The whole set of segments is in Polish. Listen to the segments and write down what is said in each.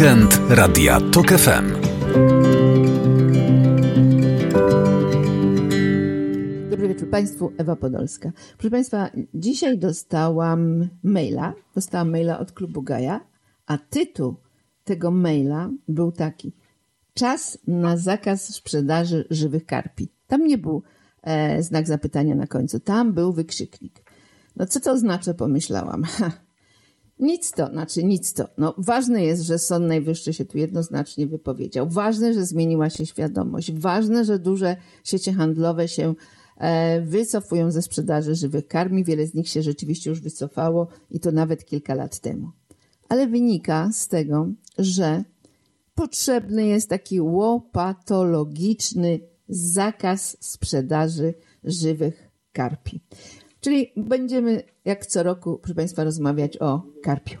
Weekend Radia TOK FM. Dobry wieczór Państwu, Ewa Podolska. Proszę Państwa, dzisiaj dostałam maila, dostałam maila od klubu Gaja, a tytuł tego maila był taki Czas na zakaz sprzedaży żywych karpi. Tam nie był e, znak zapytania na końcu, tam był wykrzyknik. No co to oznacza, pomyślałam. Ha, nic to, znaczy nic to. No, ważne jest, że Sąd Najwyższy się tu jednoznacznie wypowiedział. Ważne, że zmieniła się świadomość. Ważne, że duże sieci handlowe się e, wycofują ze sprzedaży żywych karmi. Wiele z nich się rzeczywiście już wycofało i to nawet kilka lat temu. Ale wynika z tego, że potrzebny jest taki łopatologiczny zakaz sprzedaży żywych karpi. Czyli będziemy jak co roku, proszę Państwa, rozmawiać o karpiu.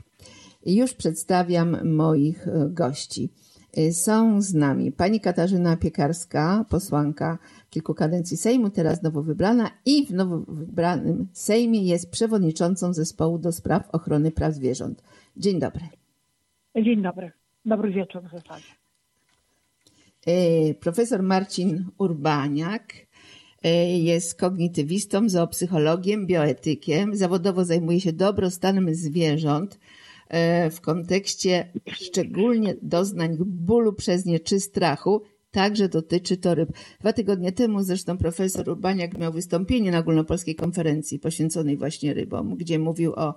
Już przedstawiam moich e, gości. E, są z nami pani Katarzyna Piekarska, posłanka kilku kadencji Sejmu, teraz nowo wybrana i w nowo wybranym Sejmie jest przewodniczącą zespołu do spraw ochrony praw zwierząt. Dzień dobry. Dzień dobry. Dobry wieczór w zasadzie. E, profesor Marcin Urbaniak, jest kognitywistą, zoopsychologiem, bioetykiem. Zawodowo zajmuje się dobrostanem zwierząt w kontekście szczególnie doznań bólu przez nie czy strachu. Także dotyczy to ryb. Dwa tygodnie temu zresztą profesor Urbaniak miał wystąpienie na ogólnopolskiej konferencji poświęconej właśnie rybom, gdzie mówił o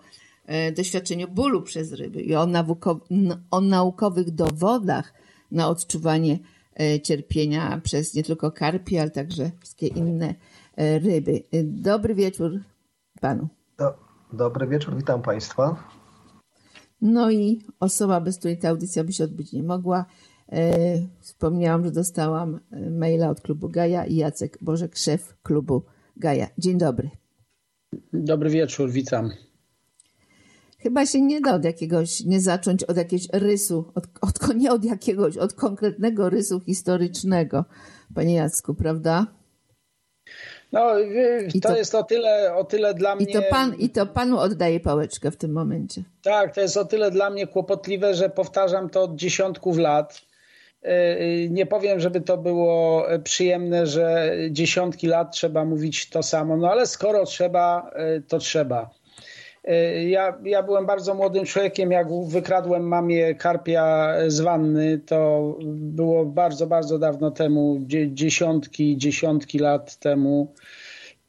doświadczeniu bólu przez ryby i o naukowych dowodach na odczuwanie cierpienia przez nie tylko karpie, ale także wszystkie inne ryby. Dobry wieczór panu. Do, dobry wieczór, witam państwa. No i osoba, bez której ta audycja by się odbyć nie mogła. Wspomniałam, że dostałam maila od klubu Gaja i Jacek Bożek, szef klubu Gaja. Dzień dobry. Dobry wieczór, witam. Chyba się nie da od jakiegoś, nie zacząć od jakiegoś rysu, od, od, nie od jakiegoś, od konkretnego rysu historycznego, panie Jacku, prawda? No, to, to, jest o tyle, o tyle dla mnie. I to, pan, I to panu oddaję pałeczkę w tym momencie. Tak, to jest o tyle dla mnie kłopotliwe, że powtarzam to od dziesiątków lat. Nie powiem, żeby to było przyjemne, że dziesiątki lat trzeba mówić to samo, no ale skoro trzeba, to trzeba. Ja, ja byłem bardzo młodym człowiekiem, jak wykradłem mamie karpia z wanny, to było bardzo, bardzo dawno temu, dziesiątki, dziesiątki lat temu.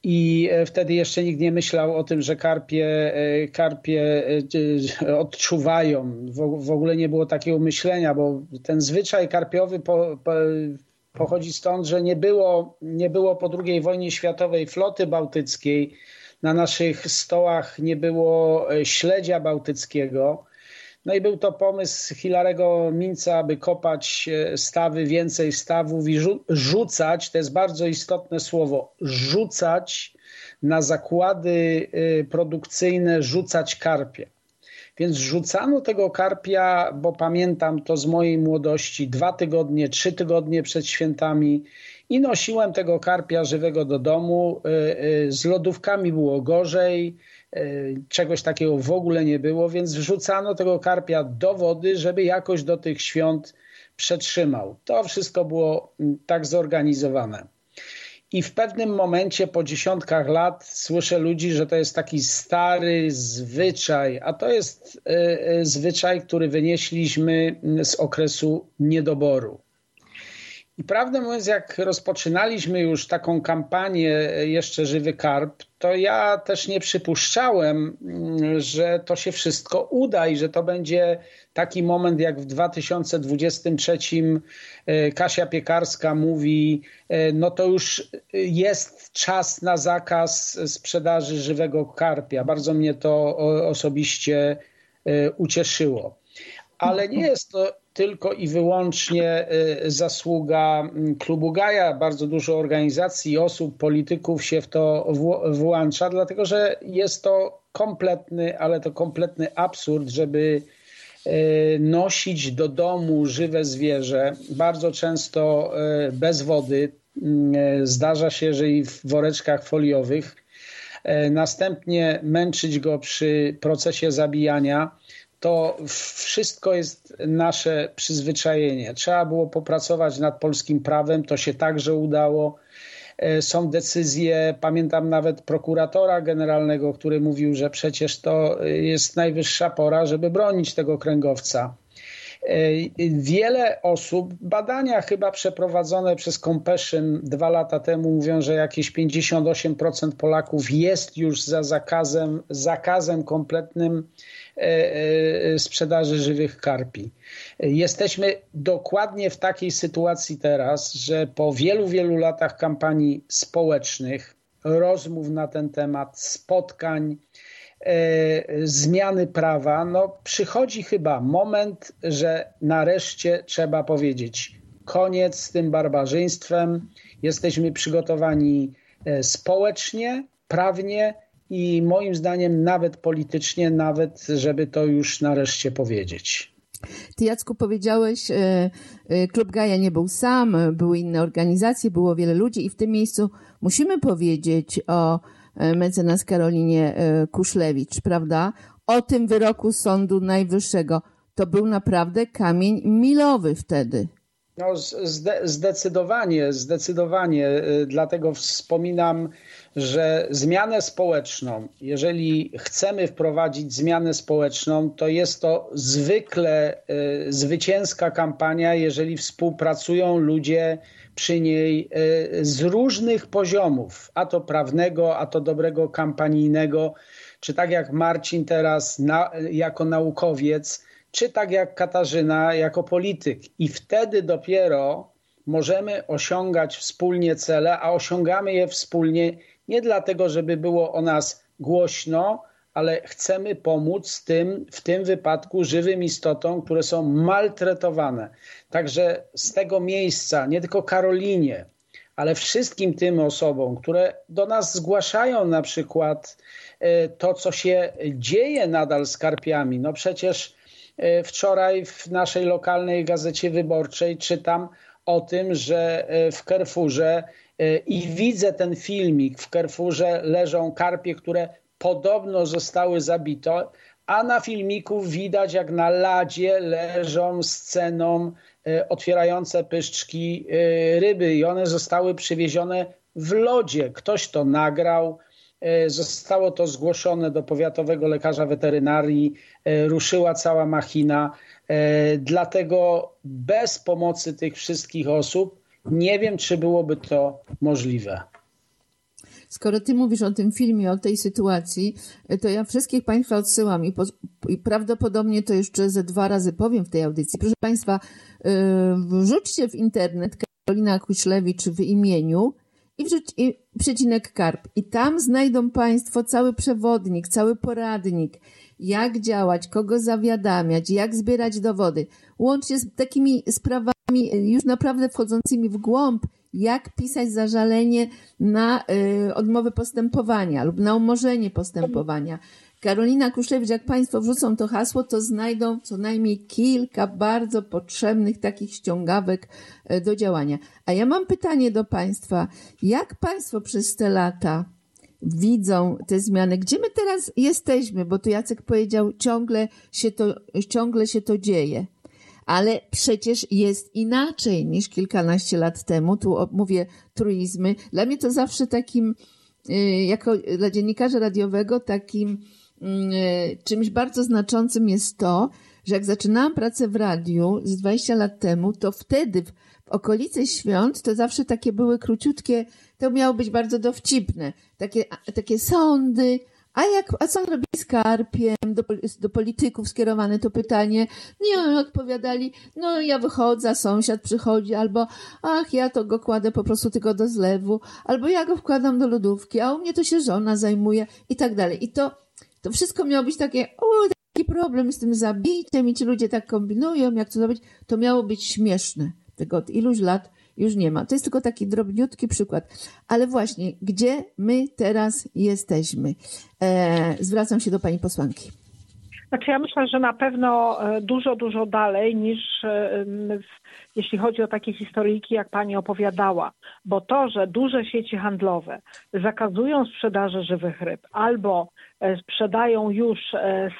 I wtedy jeszcze nikt nie myślał o tym, że karpie, karpie odczuwają. W, ogóle nie było takiego myślenia, bo ten zwyczaj karpiowy po, po, pochodzi stąd, że nie było, nie było po II wojnie światowej floty bałtyckiej na naszych stołach nie było śledzia bałtyckiego. No i był to pomysł Hilarego Minca, aby kopać stawy, więcej stawów i rzucać, to jest bardzo istotne słowo, rzucać na zakłady produkcyjne, rzucać karpie. Więc rzucano tego karpia, bo pamiętam to z mojej młodości, dwa tygodnie, trzy tygodnie przed świętami i nosiłem tego karpia żywego do domu. Z lodówkami było gorzej, czegoś takiego w ogóle nie było, więc wrzucano tego karpia do wody, żeby jakoś do tych świąt przetrzymał. To wszystko było tak zorganizowane. I w pewnym momencie po dziesiątkach lat słyszę ludzi, że to jest taki stary zwyczaj, a to jest zwyczaj, który wynieśliśmy z okresu niedoboru. I prawdę mówiąc, jak rozpoczynaliśmy już taką kampanię jeszcze Żywy Karp, to ja też nie przypuszczałem, że to się wszystko uda i że to będzie taki moment jak w 2023 Kasia Piekarska mówi, no to już jest czas na zakaz sprzedaży żywego karpia. Bardzo mnie to osobiście ucieszyło. Ale nie jest to tylko i wyłącznie zasługa klubu Gaja. Bardzo dużo organizacji, osób, polityków się w to włącza, dlatego że jest to kompletny, ale to kompletny absurd, żeby nosić do domu żywe zwierzę, bardzo często bez wody. Zdarza się, że i w woreczkach foliowych. Następnie męczyć go przy procesie zabijania to wszystko jest nasze przyzwyczajenie. Trzeba było popracować nad polskim prawem, to się także udało. E, są decyzje, pamiętam nawet prokuratora generalnego, który mówił, że przecież to jest najwyższa pora, żeby bronić tego kręgowca. E, wiele osób, badania chyba przeprowadzone przez Compassion dwa lata temu mówią, że jakieś 58% Polaków jest już za zakazem, zakazem kompletnym e, e, sprzedaży żywych karpi. Jesteśmy dokładnie w takiej sytuacji teraz, że po wielu, wielu latach kampanii społecznych, rozmów na ten temat, spotkań, zmiany prawa, no przychodzi chyba moment, że nareszcie trzeba powiedzieć koniec z tym barbarzyństwem. Jesteśmy przygotowani e, społecznie, prawnie i moim zdaniem nawet politycznie, nawet żeby to już nareszcie powiedzieć. Ty, Jacku, powiedziałeś, e, Klub Gaja nie był sam, były inne organizacje, było wiele ludzi i w tym miejscu musimy powiedzieć o E, mecenas Karolinie e, Kuszlewicz, prawda? O tym wyroku Sądu Najwyższego. To był naprawdę kamień milowy wtedy. No, zde zdecydowanie, zdecydowanie. E, dlatego wspominam, że zmianę społeczną, jeżeli chcemy wprowadzić zmianę społeczną, to jest to zwykle zwycięska kampania, jeżeli współpracują ludzie przy niej e, z różnych poziomów, a to prawnego, a to dobrego kampanijnego, czy tak jak Marcin teraz na, jako naukowiec, czy tak jak Katarzyna jako polityk. I wtedy dopiero możemy osiągać wspólnie cele, a osiągamy je wspólnie nie dlatego, żeby było o nas głośno, ale chcemy pomóc tym, w tym wypadku żywym istotom, które są maltretowane. Także z tego miejsca, nie tylko Karolinie, ale wszystkim tym osobom, które do nas zgłaszają na przykład e, to, co się dzieje nadal z karpiami. No przecież wczoraj w naszej lokalnej gazecie wyborczej czytam o tym, że e, w Kerfurze i widzę ten filmik, w Kerfurze leżą karpie, które podobno zostały zabite, a na filmiku widać jak na ladzie leżą sceną e, otwierające pyszczki e, ryby i one zostały przywiezione w lodzie. Ktoś to nagrał, e, zostało to zgłoszone do powiatowego lekarza weterynarii, ruszyła cała machina. Dlatego bez pomocy tych wszystkich osób nie wiem, czy byłoby to możliwe. Skoro ty mówisz o tym filmie, o tej sytuacji, to ja wszystkich Państwa odsyłam i, po, i prawdopodobnie to jeszcze ze dwa razy powiem w tej audycji. Proszę Państwa, yy, wrzućcie w internet Karolina Kuślewicz w imieniu i, wrzuć, i przecinek karp. I tam znajdą Państwo cały przewodnik, cały poradnik, jak działać, kogo zawiadamiać, jak zbierać dowody, łącznie z takimi sprawami już naprawdę wchodzącymi w głąb jak pisać zażalenie na y, odmowę postępowania lub na umorzenie postępowania. Karolina Kuszewicz, jak Państwo wrzucą to hasło, to znajdą co najmniej kilka bardzo potrzebnych takich ściągawek y, do działania. A ja mam pytanie do Państwa. Jak Państwo przez te lata widzą te zmiany? Gdzie my teraz jesteśmy? Bo tu Jacek powiedział, ciągle się to, ciągle się to dzieje. Ale przecież jest inaczej niż kilkanaście lat temu. Tu mówię truizmy. Dla mnie to zawsze takim, y, jako dla dziennikarza radiowego, takim czymś bardzo znaczącym jest to, że jak zaczynałam pracę w radiu z 20 lat temu, to wtedy w, okolicy świąt to zawsze takie były króciutkie, to miało być bardzo dowcipne. Takie, takie sądy, a jak, a co robi z Karpiem? Do, do polityków skierowane to pytanie. Nie, oni odpowiadali, no ja wychodzę, sąsiad przychodzi, albo ach, ja to go kładę po prostu tylko do zlewu, albo ja go wkładam do lodówki, a u mnie to się żona zajmuje i tak dalej. I to, to wszystko miało być takie, o, taki problem z tym zabiciem i ci ludzie tak kombinują, jak to zrobić. To miało być śmieszne. Tego od iluś lat już nie ma. To jest tylko taki drobniutki przykład. Ale właśnie, gdzie my teraz jesteśmy? E, zwracam się do pani posłanki. Znaczy ja myślę, że na pewno e, dużo, dużo dalej niż e, jeśli chodzi o takie historyjki, jak pani opowiadała. Bo to, że duże sieci handlowe zakazują sprzedaży żywych ryb albo e, sprzedają już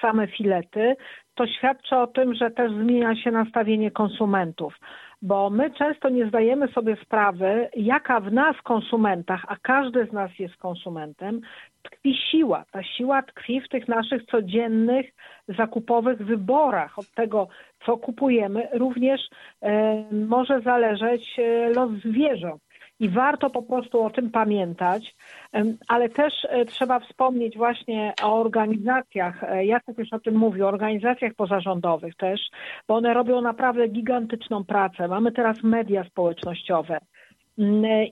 same filety, to świadczy o tym, że też zmienia się nastawienie konsumentów bo my często nie zdajemy sobie sprawy, jaka w nas, konsumentach, a każdy z nas jest konsumentem, tkwi siła. Ta siła tkwi w tych naszych codziennych, zakupowych wyborach. Od tego, co kupujemy, również e, może zależeć e, los zwierząt i warto po prostu o tym pamiętać, ale też e, trzeba wspomnieć właśnie o organizacjach, e, Jacek już o tym mówił, o organizacjach pozarządowych też, bo one robią naprawdę gigantyczną pracę. Mamy teraz media społecznościowe,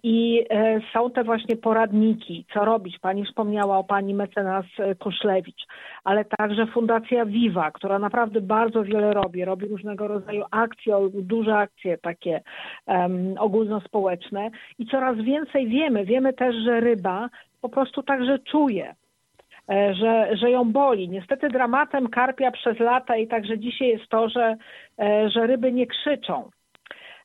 I e, są te właśnie poradniki, co robić. Pani wspomniała o pani mecenas e, Koszlewicz, ale także Fundacja Viva, która naprawdę bardzo wiele robi. Robi różnego rodzaju akcje, duże akcje takie um, ogólnospołeczne i coraz więcej wiemy. Wiemy też, że ryba po prostu także czuje. E, że, że ją boli. Niestety dramatem karpia przez lata i także dzisiaj jest to, że, że ryby nie krzyczą.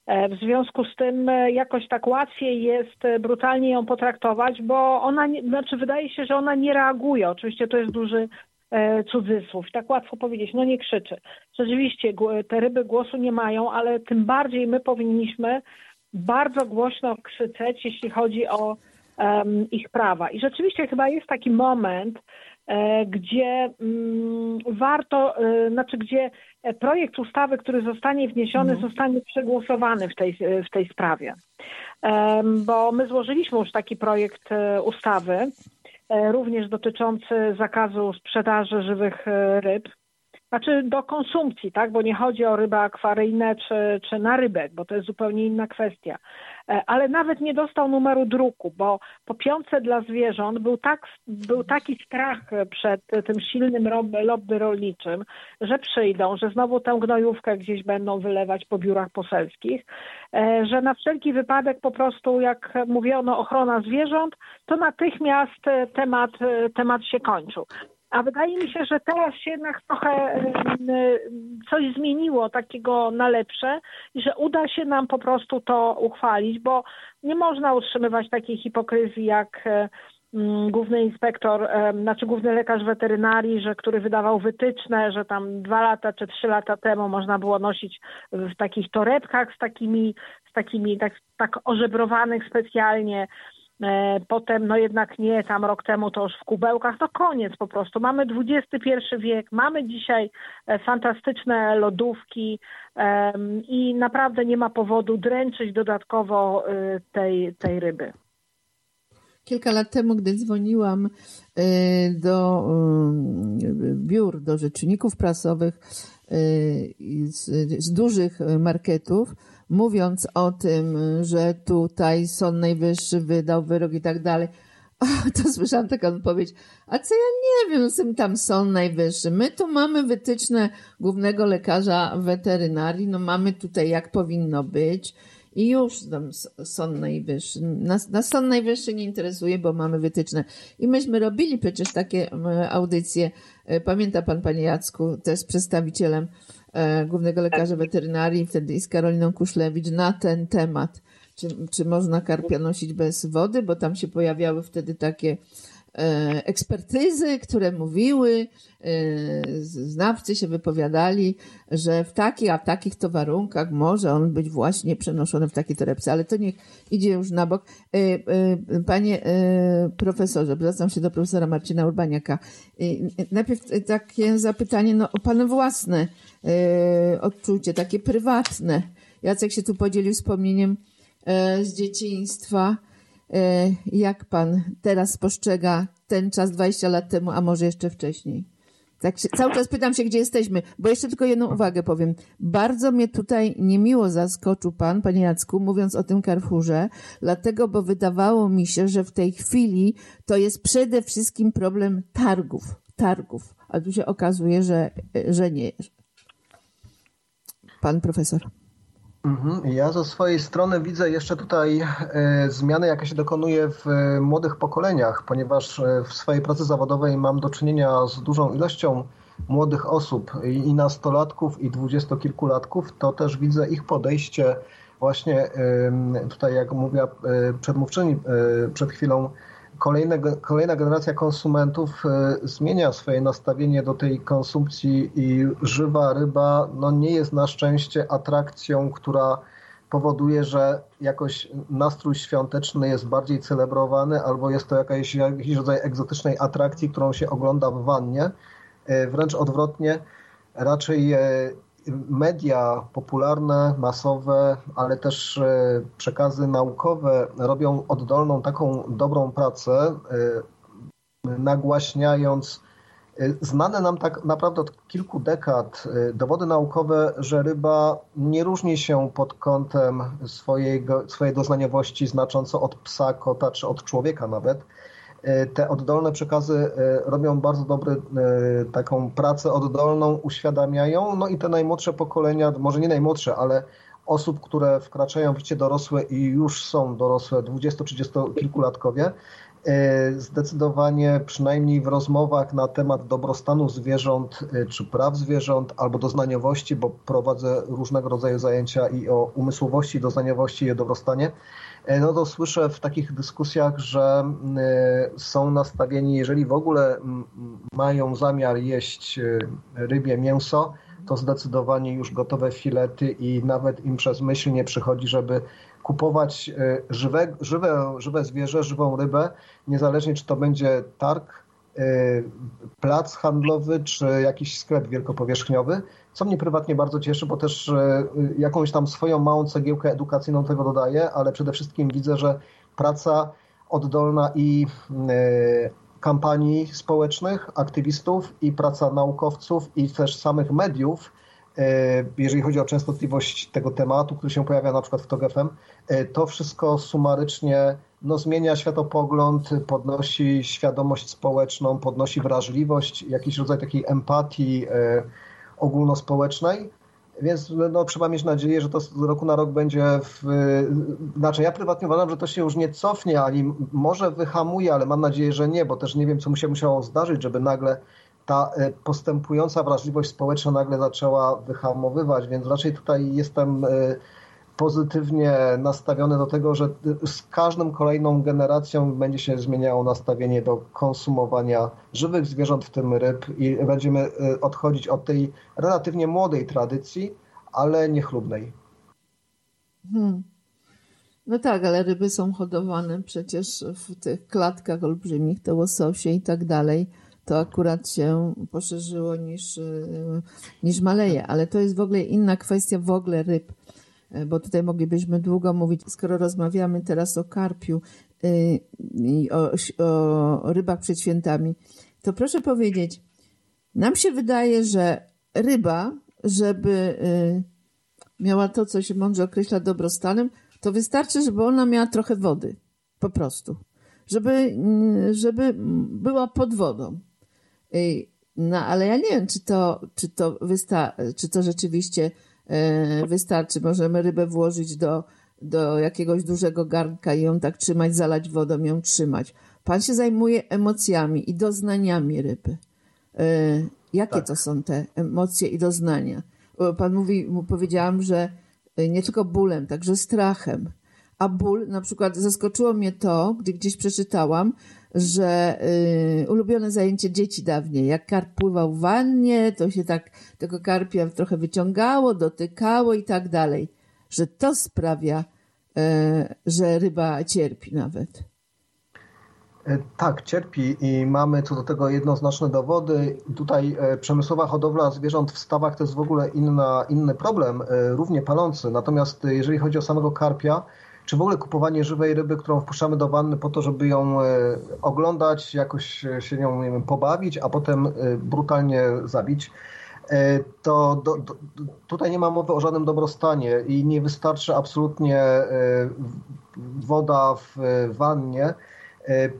E, w związku z tym e, jakoś tak łatwiej jest e, brutalnie ją potraktować, bo ona, znaczy wydaje się, że ona nie reaguje. Oczywiście to jest duży cudzysłów. Tak łatwo powiedzieć, no nie krzyczy. Rzeczywiście te ryby głosu nie mają, ale tym bardziej my powinniśmy bardzo głośno krzyczeć, jeśli chodzi o um, ich prawa. I rzeczywiście chyba jest taki moment, gdzie mm, warto, e, znaczy gdzie projekt ustawy, który zostanie wniesiony, no. zostanie przegłosowany w tej, w tej sprawie. Bo my złożyliśmy już taki projekt e, ustawy, również dotyczący zakazu sprzedaży żywych ryb znaczy do konsumpcji, tak? Bo nie chodzi o ryby akwaryjne czy, czy na rybek, bo to jest zupełnie inna kwestia. E, ale nawet nie dostał numeru druku, bo po piątce dla zwierząt był, tak, był taki strach przed tym silnym lobby rolniczym, że przyjdą, że znowu tę gnojówkę gdzieś będą wylewać po biurach poselskich, e, że na wszelki wypadek po prostu, jak mówiono, ochrona zwierząt, to natychmiast temat, temat się kończył. A wydaje mi się, że teraz się jednak trochę coś zmieniło takiego na lepsze i że uda się nam po prostu to uchwalić, bo nie można utrzymywać takiej hipokryzji jak główny inspektor, znaczy główny lekarz weterynarii, że który wydawał wytyczne, że tam dwa lata czy trzy lata temu można było nosić w takich torebkach z takimi, z takimi tak, tak ożebrowanych specjalnie E, potem, no jednak nie, tam rok temu to już w kubełkach, to koniec po prostu. Mamy XXI wiek, mamy dzisiaj e, fantastyczne lodówki i naprawdę nie ma powodu dręczyć dodatkowo e, tej, tej ryby. Kilka lat temu, gdy dzwoniłam do biur, do rzeczników prasowych z, z dużych marketów, mówiąc o tym, że tutaj Sąd Najwyższy wydał wyrok i tak dalej, to słyszałam taką odpowiedź, a co ja nie wiem, z tym tam Sąd Najwyższy. My tu mamy wytyczne głównego lekarza weterynarii, no mamy tutaj jak powinno być i już tam Sąd Najwyższy. Nas, nas Sąd Najwyższy nie interesuje, bo mamy wytyczne. I myśmy robili przecież takie audycje, e, pamięta pan, panie Jacku, też przedstawicielem E, głównego lekarza weterynarii, wtedy z Karoliną Kuszlewicz na ten temat. Czy, czy można karpia nosić bez wody, bo tam się pojawiały wtedy takie e, ekspertyzy, które mówiły, e, znawcy się wypowiadali, że w takich, a w takich to warunkach może on być właśnie przenoszony w takiej torebce, ale to niech idzie już na bok. Panie profesorze, zwracam się do profesora Marcina Urbaniaka. Najpierw takie zapytanie no, o pan własne E, odczucie, takie prywatne. Jacek się tu podzielił wspomnieniem e, z dzieciństwa. E, jak pan teraz postrzega ten czas 20 lat temu, a może jeszcze wcześniej? Tak się, cały czas pytam się, gdzie jesteśmy, bo jeszcze tylko jedną uwagę powiem. Bardzo mnie tutaj niemiło zaskoczył pan, panie Jacku, mówiąc o tym Carrefourze, dlatego, bo wydawało mi się, że w tej chwili to jest przede wszystkim problem targów, targów. A tu się okazuje, że, że nie, pan profesor. Mhm. Ja ze swojej strony widzę jeszcze tutaj e, zmiany, jakie się dokonuje w e, młodych pokoleniach, ponieważ e, w swojej pracy zawodowej mam do czynienia z dużą ilością młodych osób i nastolatków i dwudziestokilkulatków, to też widzę ich podejście właśnie tutaj, jak mówiła przedmówczyni przed chwilą, kolejne, kolejna generacja konsumentów zmienia swoje nastawienie do tej konsumpcji i żywa ryba no, nie jest na szczęście atrakcją, która powoduje, że jakoś nastrój świąteczny jest bardziej celebrowany, albo jest to jakaś, jakiś rodzaj egzotycznej atrakcji, którą się ogląda w wannie. Wręcz odwrotnie, raczej media popularne, masowe, ale też e, przekazy naukowe robią oddolną taką dobrą pracę, e, nagłaśniając e, znane nam tak naprawdę od kilku dekad dowody naukowe, że ryba nie różni się pod kątem swojego, swojej doznaniowości znacząco od psa, kota czy od człowieka nawet te oddolne przekazy e, robią bardzo dobrą e, taką pracę oddolną, uświadamiają, no i te najmłodsze pokolenia, może nie najmłodsze, ale osób, które wkraczają w życie dorosłe i już są dorosłe, 20-30 kilkulatkowie, zdecydowanie przynajmniej w rozmowach na temat dobrostanu zwierząt czy praw zwierząt albo doznaniowości, bo prowadzę różnego rodzaju zajęcia i o umysłowości, doznaniowości i o dobrostanie, E, no to słyszę w takich dyskusjach, że e, są nastawieni, jeżeli w ogóle mają zamiar jeść e, rybie mięso, to zdecydowanie już gotowe filety i nawet im przez myśl nie przychodzi, żeby kupować żywe, żywe, żywe zwierzę, żywą rybę, niezależnie czy to będzie targ, plac handlowy czy jakiś sklep wielkopowierzchniowy, co mnie prywatnie bardzo cieszy, bo też e, jakąś tam swoją małą cegiełkę edukacyjną tego dodaję, ale przede wszystkim widzę, że praca oddolna i e, kampanii społecznych, aktywistów i praca naukowców i też samych mediów, jeżeli chodzi o częstotliwość tego tematu, który się pojawia na przykład w TOG FM, to wszystko sumarycznie no, zmienia światopogląd, podnosi świadomość społeczną, podnosi wrażliwość, jakiś rodzaj takiej empatii, ogólnospołecznej, więc no, trzeba mieć nadzieję, że to z roku na rok będzie w... Znaczy ja prywatnie uważam, że to się już nie cofnie, ani może wyhamuje, ale mam nadzieję, że nie, bo też nie wiem, co mu się musiało zdarzyć, żeby nagle ta e, postępująca wrażliwość społeczna nagle zaczęła wyhamowywać, więc raczej tutaj jestem e, pozytywnie nastawione do tego, że z każdą kolejną generacją będzie się zmieniało nastawienie do konsumowania żywych zwierząt, w tym ryb i będziemy y, odchodzić od tej relatywnie młodej tradycji, ale niechlubnej. Hmm. No tak, ale ryby są hodowane przecież w tych klatkach olbrzymich, te łososie i tak dalej. To akurat się poszerzyło niż, y, niż maleje, ale to jest w ogóle inna kwestia w ogóle ryb E, bo tutaj moglibyśmy długo mówić, skoro rozmawiamy teraz o karpiu y, i o, o rybach przed świętami, to proszę powiedzieć, nam się wydaje, że ryba, żeby y, miała to, co się mądrze określa dobrostanem, to wystarczy, żeby ona miała trochę wody. Po prostu. Żeby, y, żeby była pod wodą. No, ale ja nie wiem, czy to, czy to, wysta- czy to rzeczywiście E, wystarczy. Możemy rybę włożyć do, do jakiegoś dużego garnka i ją tak trzymać, zalać wodą, ją trzymać. Pan się zajmuje emocjami i doznaniami ryby. E, jakie tak. to są te emocje i doznania? Pan mówi, mu powiedziałam, że nie tylko bólem, także strachem. A ból, na przykład zaskoczyło mnie to, gdy gdzieś przeczytałam, że y, ulubione zajęcie dzieci dawniej, jak karp pływał w wannie, to się tak tego karpia trochę wyciągało, dotykało i tak dalej, że to sprawia, y, że ryba cierpi nawet. E, tak, cierpi i mamy co do tego jednoznaczne dowody. Tutaj e, przemysłowa hodowla zwierząt w stawach to jest w ogóle inna, inny problem, równie palący. Natomiast jeżeli chodzi o samego karpia, czy w ogóle kupowanie żywej ryby, którą wpuszczamy do wanny po to, żeby ją e, oglądać, jakoś się nią wiem, pobawić, a potem e, brutalnie zabić, e, to do, do, tutaj nie ma mowy o żadnym dobrostanie i nie wystarczy absolutnie woda w wannie,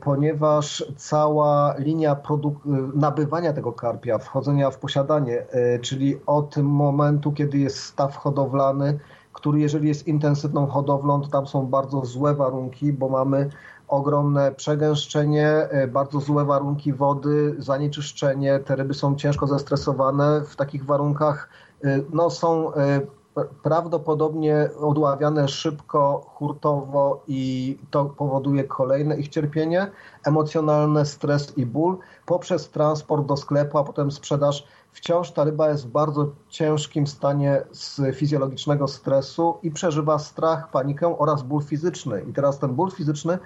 ponieważ cała linia nabywania tego karpia, wchodzenia w posiadanie, czyli od momentu, kiedy jest staw hodowlany, który jeżeli jest intensywną hodowlą, to tam są bardzo złe warunki, bo mamy ogromne przegęszczenie, e, bardzo złe warunki wody, zanieczyszczenie, te ryby są ciężko zestresowane w takich warunkach, e, no są e, prawdopodobnie odławiane szybko, hurtowo i to powoduje kolejne ich cierpienie, emocjonalne stres i ból poprzez transport do sklepu, a potem sprzedaż. Wciąż ta ryba jest w bardzo ciężkim stanie z fizjologicznego stresu i przeżywa strach, panikę oraz ból fizyczny. I teraz ten ból fizyczny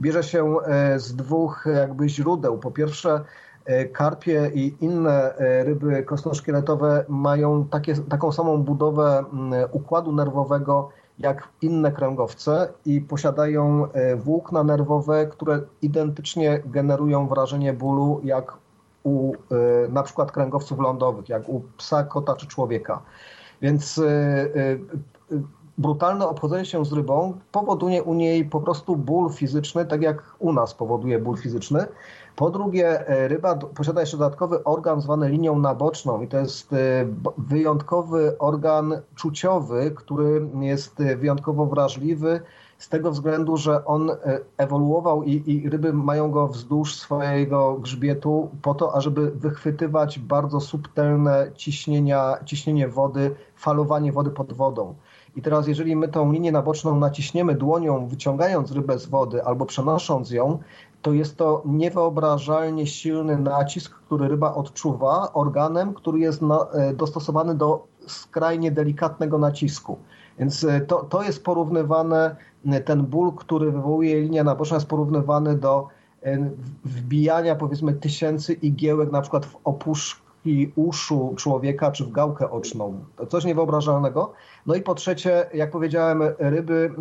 bierze się e, z dwóch jakby źródeł. Po pierwsze, E, karpie i inne e, ryby kostno-szkieletowe mają takie, taką samą budowę układu nerwowego jak inne kręgowce i posiadają e, włókna nerwowe, które identycznie generują wrażenie bólu jak u na przykład kręgowców lądowych, jak u psa, kota czy człowieka. Więc brutalne obchodzenie się z rybą powoduje u niej po prostu ból fizyczny, tak jak u nas powoduje ból fizyczny. Po drugie, e, ryba posiada jeszcze dodatkowy organ zwany linią naboczną i to jest e, wyjątkowy organ czuciowy, który jest e, wyjątkowo wrażliwy z tego względu, że on ewoluował i, i, ryby mają go wzdłuż swojego grzbietu po to, ażeby wychwytywać bardzo subtelne ciśnienia, ciśnienie wody, falowanie wody pod wodą. I teraz, jeżeli my tą linię naboczną naciśniemy dłonią, wyciągając rybę z wody albo przenosząc ją, to jest to niewyobrażalnie silny nacisk, który ryba odczuwa organem, który jest na, e, dostosowany do skrajnie delikatnego nacisku. Więc e, to, to jest porównywane, e, ten ból, który wywołuje linia naboczna jest porównywany do wbijania powiedzmy tysięcy igiełek na przykład w opuszkę i uszu człowieka czy w gałkę oczną. To coś niewyobrażalnego. No i po trzecie, jak powiedziałem, ryby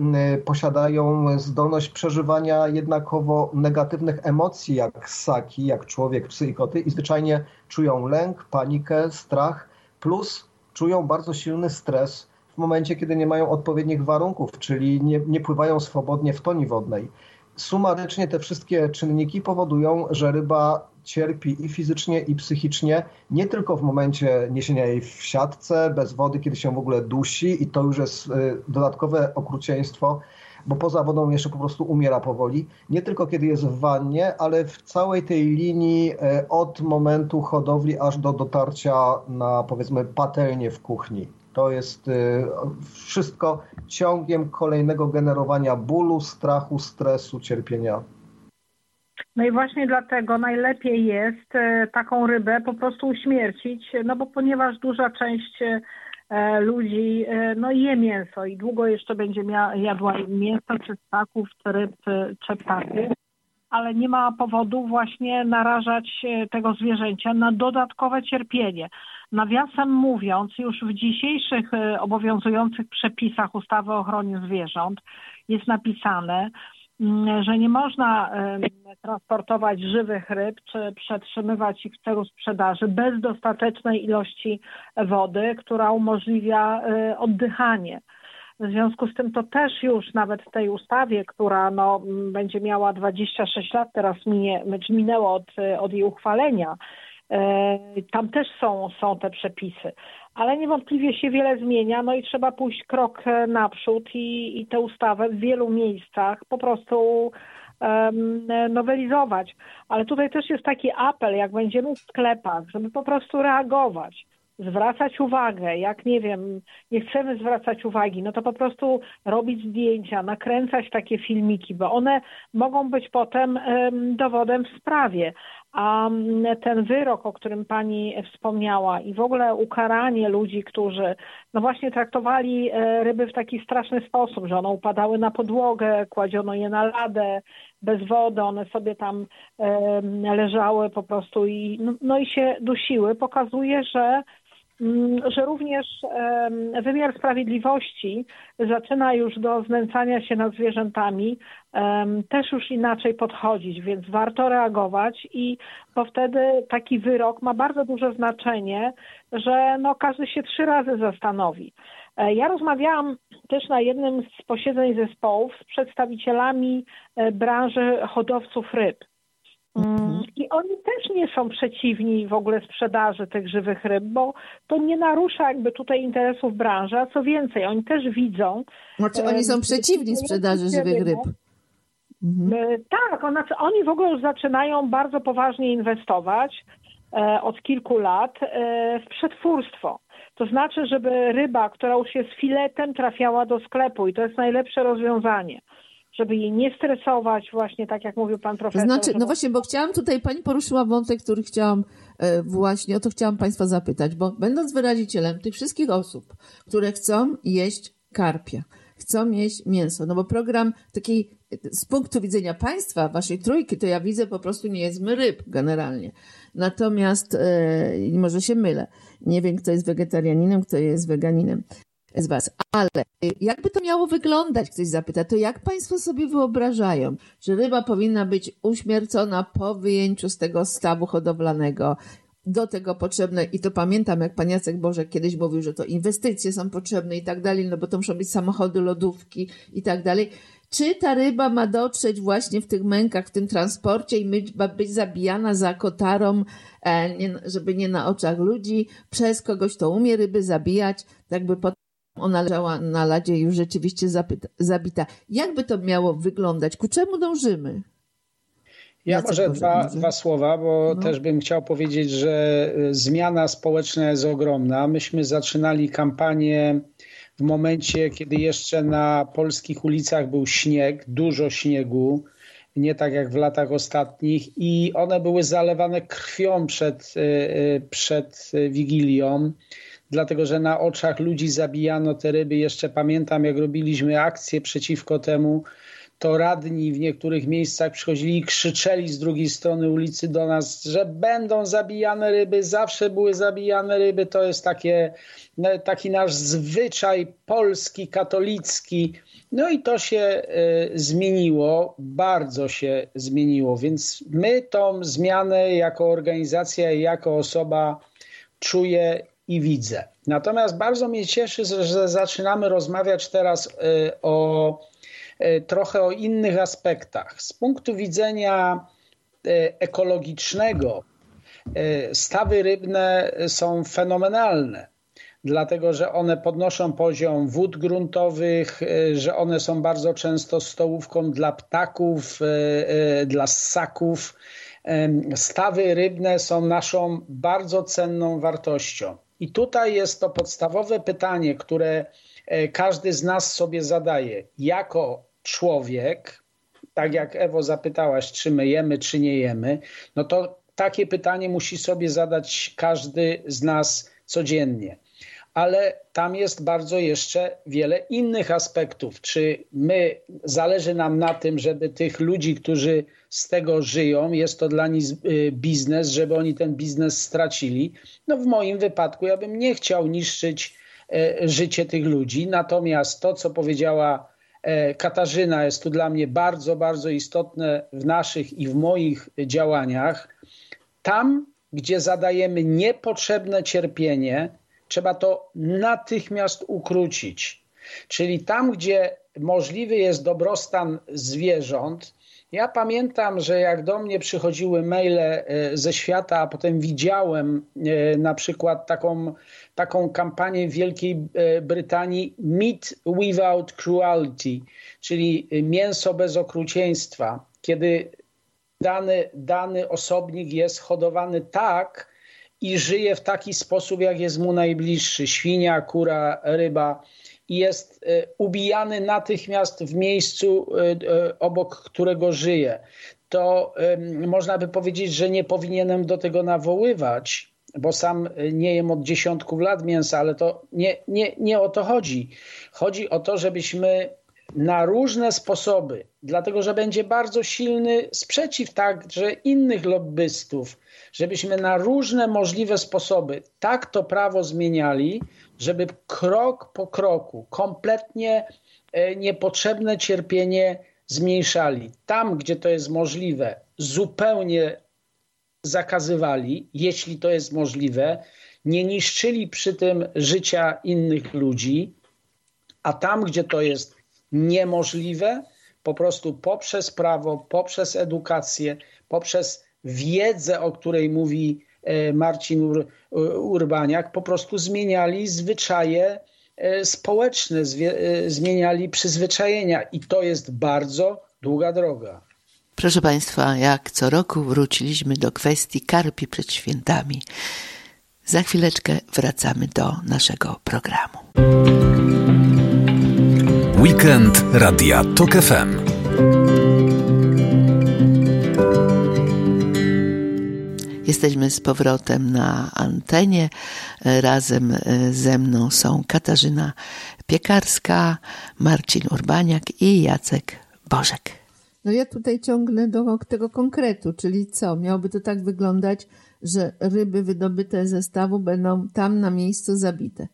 posiadają zdolność przeżywania jednakowo negatywnych emocji, jak ssaki, jak człowiek, psy i koty i zwyczajnie czują lęk, panikę, strach, plus czują bardzo silny stres momencie, kiedy nie mają odpowiednich warunków, czyli nie, nie pływają swobodnie w toni wodnej. Sumarycznie te wszystkie czynniki powodują, że ryba cierpi i fizycznie, i psychicznie, nie tylko w momencie niesienia jej w siatce, bez wody, kiedy się w ogóle dusi i to już jest y, dodatkowe okrucieństwo, bo poza wodą jeszcze po prostu umiera powoli. Nie tylko kiedy jest w wannie, ale w całej tej linii y, od momentu hodowli aż do dotarcia na powiedzmy patelnię w kuchni. To jest y, wszystko ciągiem kolejnego generowania bólu, strachu, stresu, cierpienia. No i właśnie dlatego najlepiej jest e, taką rybę po prostu uśmiercić, no bo ponieważ duża część e, ludzi no je mięso i długo jeszcze będzie jadła mięso czy ssaków, czy ryb, czy ptaków, ale nie ma powodu właśnie narażać tego zwierzęcia na dodatkowe cierpienie. Nawiasem mówiąc, już w dzisiejszych obowiązujących przepisach ustawy o ochronie zwierząt jest napisane, Mm, że nie można transportować żywych ryb czy przetrzymywać ich w celu sprzedaży bez dostatecznej ilości wody, która umożliwia e, oddychanie. W związku z tym to też już nawet w tej ustawie, która no, będzie miała 26 lat, teraz minie, minęło od, od jej uchwalenia, e, tam też są, są te przepisy ale niewątpliwie się wiele zmienia, no i trzeba pójść krok e, naprzód i, i tę ustawę w wielu miejscach po prostu nowelizować. Ale tutaj też jest taki apel, jak będziemy w sklepach, żeby po prostu reagować zwracać uwagę, jak nie wiem, nie chcemy zwracać uwagi, no to po prostu robić zdjęcia, nakręcać takie filmiki, bo one mogą być potem dowodem w sprawie. A ten wyrok, o którym pani wspomniała i w ogóle ukaranie ludzi, którzy no właśnie traktowali e, ryby w taki straszny sposób, że one upadały na podłogę, kładziono je na ladę, bez wody, one sobie tam leżały po prostu i, no, no i się dusiły, pokazuje, że Mm, że również wymiar sprawiedliwości zaczyna już do znęcania się nad zwierzętami też już inaczej podchodzić, więc warto reagować i bo wtedy taki wyrok ma bardzo duże znaczenie, że no każdy się trzy razy zastanowi. E, ja rozmawiałam też na jednym z posiedzeń zespołów z przedstawicielami e, branży hodowców ryb. Mhm. Mm, I oni też nie są przeciwni w ogóle sprzedaży tych żywych ryb, bo to nie narusza jakby tutaj interesów branży, a co więcej, oni też widzą. Znaczy oni są przeciwni sprzedaży żywych ryb. Mhm. E, tak, znaczy oni w ogóle już zaczynają bardzo poważnie inwestować e, od kilku lat e, w przetwórstwo. To znaczy, żeby ryba, która już jest filetem, trafiała do sklepu i to jest najlepsze rozwiązanie żeby jej nie stresować, właśnie tak jak mówił pan profesor. To znaczy, no właśnie, bo chciałam tutaj, pani poruszyła wątek, który chciałam e, właśnie, o to chciałam państwa zapytać, bo będąc wyrazicielem tych wszystkich osób, które chcą jeść karpia, chcą jeść mięso, no bo program takiej z punktu widzenia państwa, waszej trójki, to ja widzę po prostu nie jedzmy ryb generalnie. Natomiast, e, może się mylę, nie wiem, kto jest wegetarianinem, kto jest weganinem z was. Ale jakby to miało wyglądać, ktoś zapyta, to jak państwo sobie wyobrażają, że ryba powinna być uśmiercona po wyjęciu z tego stawu hodowlanego, do tego potrzebne, i to pamiętam, jak pan Jacek Bożek kiedyś mówił, że to inwestycje są potrzebne i tak dalej, no bo to muszą być samochody, lodówki i tak dalej. Czy ta ryba ma dotrzeć właśnie w tych mękach, w tym transporcie i ma być zabijana za kotarą, e, żeby nie na oczach ludzi, przez kogoś, kto umie ryby zabijać, tak by potem ona leżała na ladzie już rzeczywiście zapyta, zabita. Jakby to miało wyglądać? Ku czemu dążymy? Ja może dwa, dwa słowa, bo no. też bym chciał powiedzieć, że y, zmiana społeczna jest ogromna. Myśmy zaczynali kampanię w momencie, kiedy jeszcze na polskich ulicach był śnieg, dużo śniegu, nie tak jak w latach ostatnich, i one były zalewane krwią przed, y, y, przed Wigilią dlatego że na oczach ludzi zabijano te ryby. Jeszcze pamiętam, jak robiliśmy akcję przeciwko temu, to radni w niektórych miejscach przychodzili i krzyczeli z drugiej strony ulicy do nas, że będą zabijane ryby, zawsze były zabijane ryby. To jest takie, taki nasz zwyczaj polski, katolicki. No i to się y, zmieniło, bardzo się zmieniło, więc my tą zmianę jako organizacja i jako osoba czuję i widzę. Natomiast bardzo mnie cieszy, że zaczynamy rozmawiać teraz y, o y, trochę o innych aspektach. Z punktu widzenia y, ekologicznego, stawy rybne są fenomenalne, dlatego że one podnoszą poziom wód gruntowych, że one są bardzo często stołówką dla ptaków, dla ssaków. Stawy rybne są naszą bardzo cenną wartością. I tutaj jest to podstawowe pytanie, które e, każdy z nas sobie zadaje. Jako człowiek, tak jak Ewo zapytałaś, czy my jemy, czy nie jemy, no to takie pytanie musi sobie zadać każdy z nas codziennie. Ale tam jest bardzo jeszcze wiele innych aspektów. Czy my, zależy nam na tym, żeby tych ludzi, którzy z tego żyją, jest to dla nich y, biznes, żeby oni ten biznes stracili. No w moim wypadku ja bym nie chciał niszczyć e, życie tych ludzi. Natomiast to, co powiedziała e, Katarzyna, jest tu dla mnie bardzo, bardzo istotne w naszych i w moich działaniach. Tam, gdzie zadajemy niepotrzebne cierpienie, trzeba to natychmiast ukrócić. Czyli tam, gdzie możliwy jest dobrostan zwierząt, ja pamiętam, że jak do mnie przychodziły maile e, ze świata, a potem widziałem e, na przykład taką, taką kampanię w Wielkiej e, Brytanii Meat Without Cruelty, czyli mięso bez okrucieństwa, kiedy dany, dany osobnik jest hodowany tak i żyje w taki sposób, jak jest mu najbliższy, świnia, kura, ryba, i jest e, ubijany natychmiast w miejscu, e, e, obok którego żyje, to można by powiedzieć, że nie powinienem do tego nawoływać, bo sam nie jem od dziesiątków lat mięsa, ale to nie, nie, nie o to chodzi. Chodzi o to, żebyśmy na różne sposoby, dlatego że będzie bardzo silny sprzeciw także innych lobbystów, żebyśmy na różne możliwe sposoby tak to prawo zmieniali, żeby krok po kroku kompletnie e, niepotrzebne cierpienie zmniejszali. Tam, gdzie to jest możliwe, zupełnie zakazywali, jeśli to jest możliwe, nie niszczyli przy tym życia innych ludzi, a tam, gdzie to jest niemożliwe, po prostu poprzez prawo, poprzez edukację, poprzez wiedzę, o której mówi e, Marcin Ur Urbaniak, po prostu zmieniali zwyczaje e, społeczne, e, zmieniali przyzwyczajenia i to jest bardzo długa droga. Proszę Państwa, jak co roku wróciliśmy do kwestii karpi przed świętami. Za chwileczkę wracamy do naszego programu. Weekend Radia TOK FM. Jesteśmy z powrotem na antenie. Razem ze mną są Katarzyna Piekarska, Marcin Urbaniak i Jacek Bożek. No ja tutaj ciągnę do tego konkretu, czyli co? Miałoby to tak wyglądać, że ryby wydobyte ze stawu będą tam na miejscu zabite.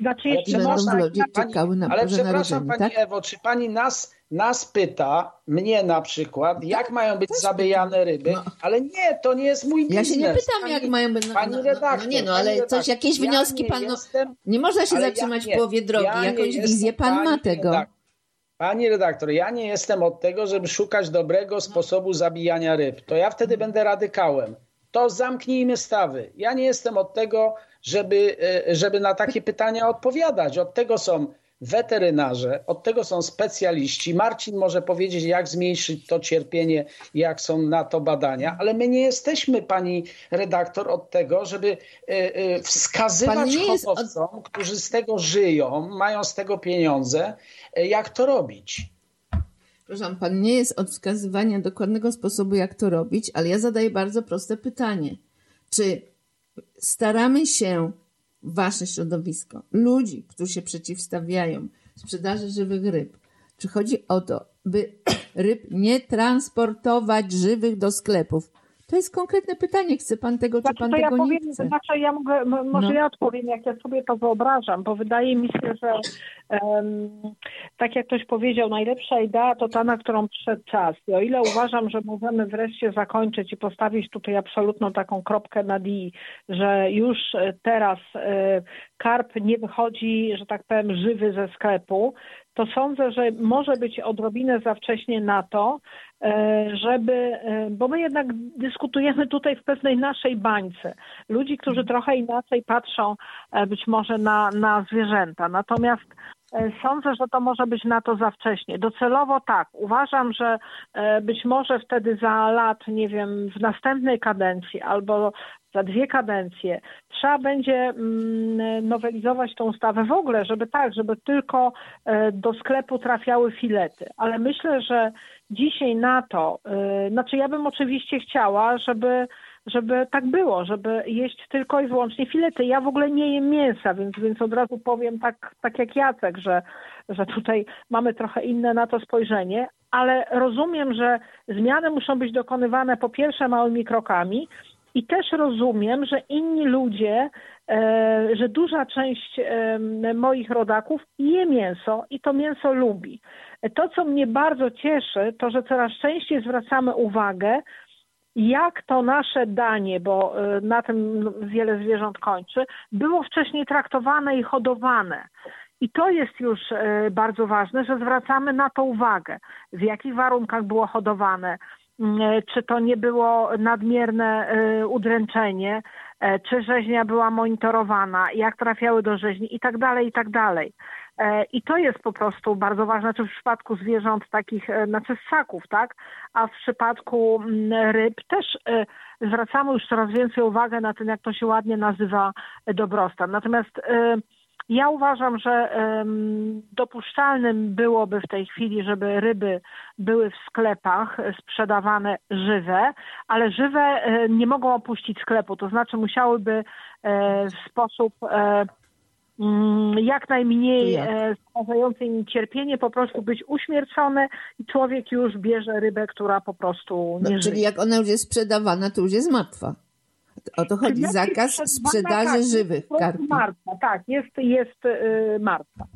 Znaczy, ale będą w lodzie czekały na Ale przepraszam Pani tak? Ewo, czy Pani nas, nas pyta, mnie na przykład, jak tak, mają być zabijane ryby, no. ale nie, to nie jest mój biznes. Ja się nie pytam, pani, jak mają być. No, pani no, redaktor. No, nie no, ale coś, jakieś ja wnioski Pan... No, jestem, nie można się zatrzymać ja w połowie drogi, ja jakąś wizję Pan ma tego. Redaktor. Pani redaktor, ja nie jestem od tego, żeby szukać dobrego sposobu zabijania ryb. To ja wtedy będę radykałem. To zamknijmy stawy. Ja nie jestem od tego, żeby, e, żeby na takie pytania odpowiadać. Od tego są weterynarze, od tego są specjaliści. Marcin może powiedzieć, jak zmniejszyć to cierpienie, jak są na to badania, ale my nie jesteśmy, pani redaktor, od tego, żeby e, e, wskazywać hodowcom, od... którzy z tego żyją, mają z tego pieniądze, jak to robić. Proszę, pan nie jest od wskazywania dokładnego sposobu, jak to robić, ale ja zadaję bardzo proste pytanie. Czy staramy się, wasze środowisko, ludzi, którzy się przeciwstawiają sprzedaży żywych ryb, czy chodzi o to, by ryb nie transportować żywych do sklepów, to jest konkretne pytanie. Chce pan tego, czy znaczy, pan tego ja powiem, nie chce? Znaczy ja mogę, może no. ja odpowiem, jak ja sobie to wyobrażam, bo wydaje mi się, że um, tak jak ktoś powiedział, najlepsza idea to ta, na którą przyszedł czas. I o ile uważam, że możemy wreszcie zakończyć i postawić tutaj absolutną taką kropkę na D, że już teraz e, karp nie wychodzi, że tak powiem, żywy ze sklepu, to sądzę, że może być odrobinę za wcześnie na to, e, żeby, e, bo my jednak dyskutujemy tutaj w pewnej naszej bańce. Ludzi, którzy trochę inaczej patrzą e, być może na, na zwierzęta. Natomiast Sądzę, że to może być na to za wcześnie. Docelowo tak. Uważam, że być może wtedy za lat, nie wiem, w następnej kadencji albo za dwie kadencje trzeba będzie mm, nowelizować tą ustawę w ogóle, żeby tak, żeby tylko e, do sklepu trafiały filety. Ale myślę, że dzisiaj na to, e, znaczy ja bym oczywiście chciała, żeby żeby tak było, żeby jeść tylko i wyłącznie filety. Ja w ogóle nie jem mięsa, więc, więc od razu powiem tak, tak jak Jacek, że, że tutaj mamy trochę inne na to spojrzenie, ale rozumiem, że zmiany muszą być dokonywane po pierwsze małymi krokami, i też rozumiem, że inni ludzie, e, że duża część e, moich rodaków je mięso i to mięso lubi. To, co mnie bardzo cieszy, to że coraz częściej zwracamy uwagę, jak to nasze danie, bo e, na tym wiele zwierząt kończy, było wcześniej traktowane i hodowane. I to jest już bardzo ważne, że zwracamy na to uwagę, w jakich warunkach było hodowane, E, czy to nie było nadmierne udręczenie, czy rzeźnia była monitorowana, jak trafiały do rzeźni i tak dalej, i tak dalej. I to jest po prostu bardzo ważne, czy w przypadku zwierząt takich, znaczy ssaków, tak? A w przypadku mm, ryb też zwracamy już coraz więcej uwagi na to, jak to się ładnie nazywa dobrostan. Natomiast ja uważam, że dopuszczalnym byłoby w tej chwili, żeby ryby były w sklepach sprzedawane żywe, ale żywe e, nie mogą opuścić sklepu, to znaczy musiałyby e, w sposób e, mm, jak najmniej sprawiający im cierpienie, po prostu być uśmiercone i człowiek już bierze rybę, która po prostu nie no, żyje. Czyli jak ona już jest sprzedawana, to już jest martwa. O to chodzi, zakaz sprzedaży tak, żywych karpi. Martwa, tak, jest, jest yy, martwa.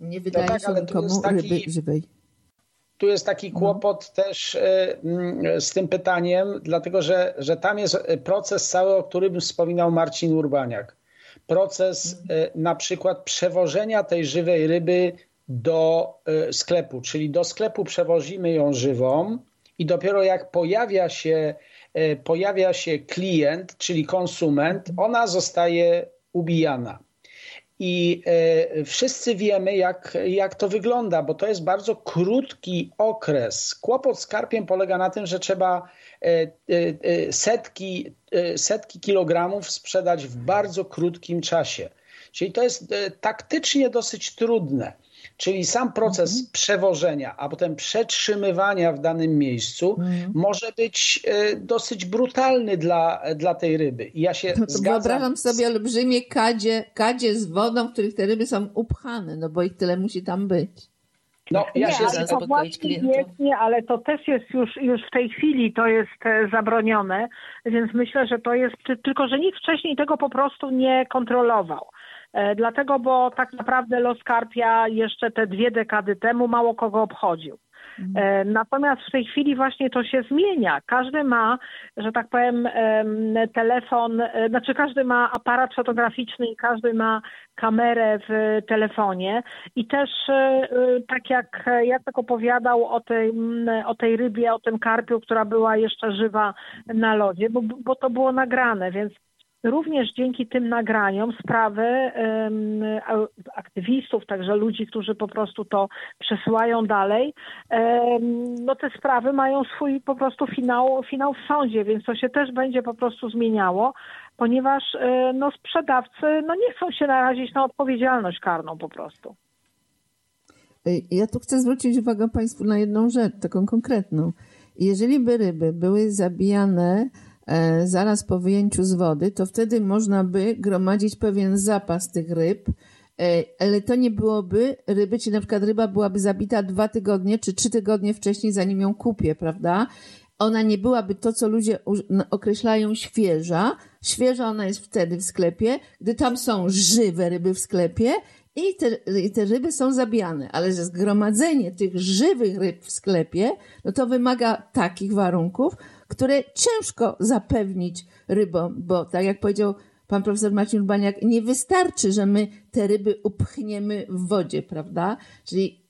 Nie wydaje no tak, się nikomu taki, ryby żywej. Tu jest taki no. kłopot no. też y, z tym pytaniem, dlatego że, że tam jest proces cały, o którym wspominał Marcin Urbaniak. Proces y, na przykład przewożenia tej żywej ryby do y, sklepu, czyli do sklepu przewozimy ją żywą i dopiero jak pojawia się E, pojawia się klient, czyli konsument, ona zostaje ubijana. I wszyscy wiemy, jak, jak to wygląda, bo to jest bardzo krótki okres. Kłopot z karpiem polega na tym, że trzeba setki, setki kilogramów sprzedać w bardzo krótkim czasie. Czyli to jest taktycznie dosyć trudne. Czyli sam proces mhm. przewożenia, a potem przetrzymywania w danym miejscu mhm. może być e, dosyć brutalny dla, dla tej ryby. I ja się no zgadzam. Wyobrażam sobie olbrzymie kadzie, kadzie z wodą, w których te ryby są upchane, no bo ich tyle musi tam być. No, ja nie, się ale to jest, nie, ale to też jest już, już w tej chwili to jest e, zabronione, więc myślę, że to jest, tylko że nikt wcześniej tego po prostu nie kontrolował. E, dlatego, bo tak naprawdę los karpia jeszcze te dwie dekady temu mało kogo obchodził. E, natomiast w tej chwili właśnie to się zmienia. Każdy ma, że tak powiem, telefon, e, znaczy każdy ma aparat fotograficzny i każdy ma kamerę w telefonie. I też tak jak Jacek opowiadał o tej, o tej rybie, o tym karpiu, która była jeszcze żywa na lodzie, bo, bo to było nagrane, więc Również dzięki tym nagraniom sprawy aktywistów, także ludzi, którzy po prostu to przesyłają dalej, no te sprawy mają swój po prostu finał, finał w sądzie, więc to się też będzie po prostu zmieniało, ponieważ e, no, sprzedawcy no, nie chcą się narazić na odpowiedzialność karną po prostu. Ja tu chcę zwrócić uwagę Państwu na jedną rzecz, taką konkretną. Jeżeli by ryby były zabijane zaraz po wyjęciu z wody, to wtedy można by gromadzić pewien zapas tych ryb, e, ale to nie byłoby ryby, czy na przykład ryba byłaby zabita dwa tygodnie czy trzy tygodnie wcześniej, zanim ją kupię, prawda? Ona nie byłaby to, co ludzie określają świeża. Świeża ona jest wtedy w sklepie, gdy tam są żywe ryby w sklepie i te, i te ryby są zabijane, ale że zgromadzenie tych żywych ryb w sklepie, no to wymaga takich warunków, które ciężko zapewnić rybom, bo tak jak powiedział pan profesor Marcin Urbaniak, nie wystarczy, że my te ryby upchniemy w wodzie, prawda? Czyli,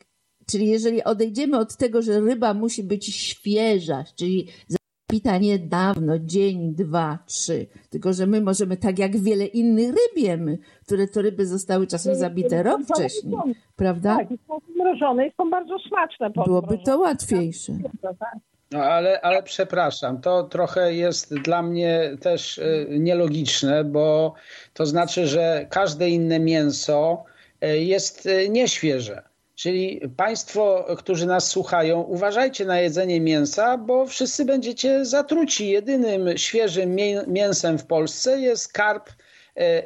czyli jeżeli odejdziemy od tego, że ryba musi być świeża, czyli zapita niedawno, dzień, dwa, trzy, tylko że my możemy, tak jak wiele innych ryb jemy, które to ryby zostały czasem zabite rok wcześniej, prawda? Tak, są zmrożone i są bardzo smaczne. Byłoby to łatwiejsze. Tak. No ale, ale przepraszam, to trochę jest dla mnie też e, nielogiczne, bo to znaczy, że każde inne mięso e, jest e, nieświeże. Czyli Państwo, którzy nas słuchają, uważajcie na jedzenie mięsa, bo wszyscy będziecie zatruci. Jedynym świeżym mięsem w Polsce jest karp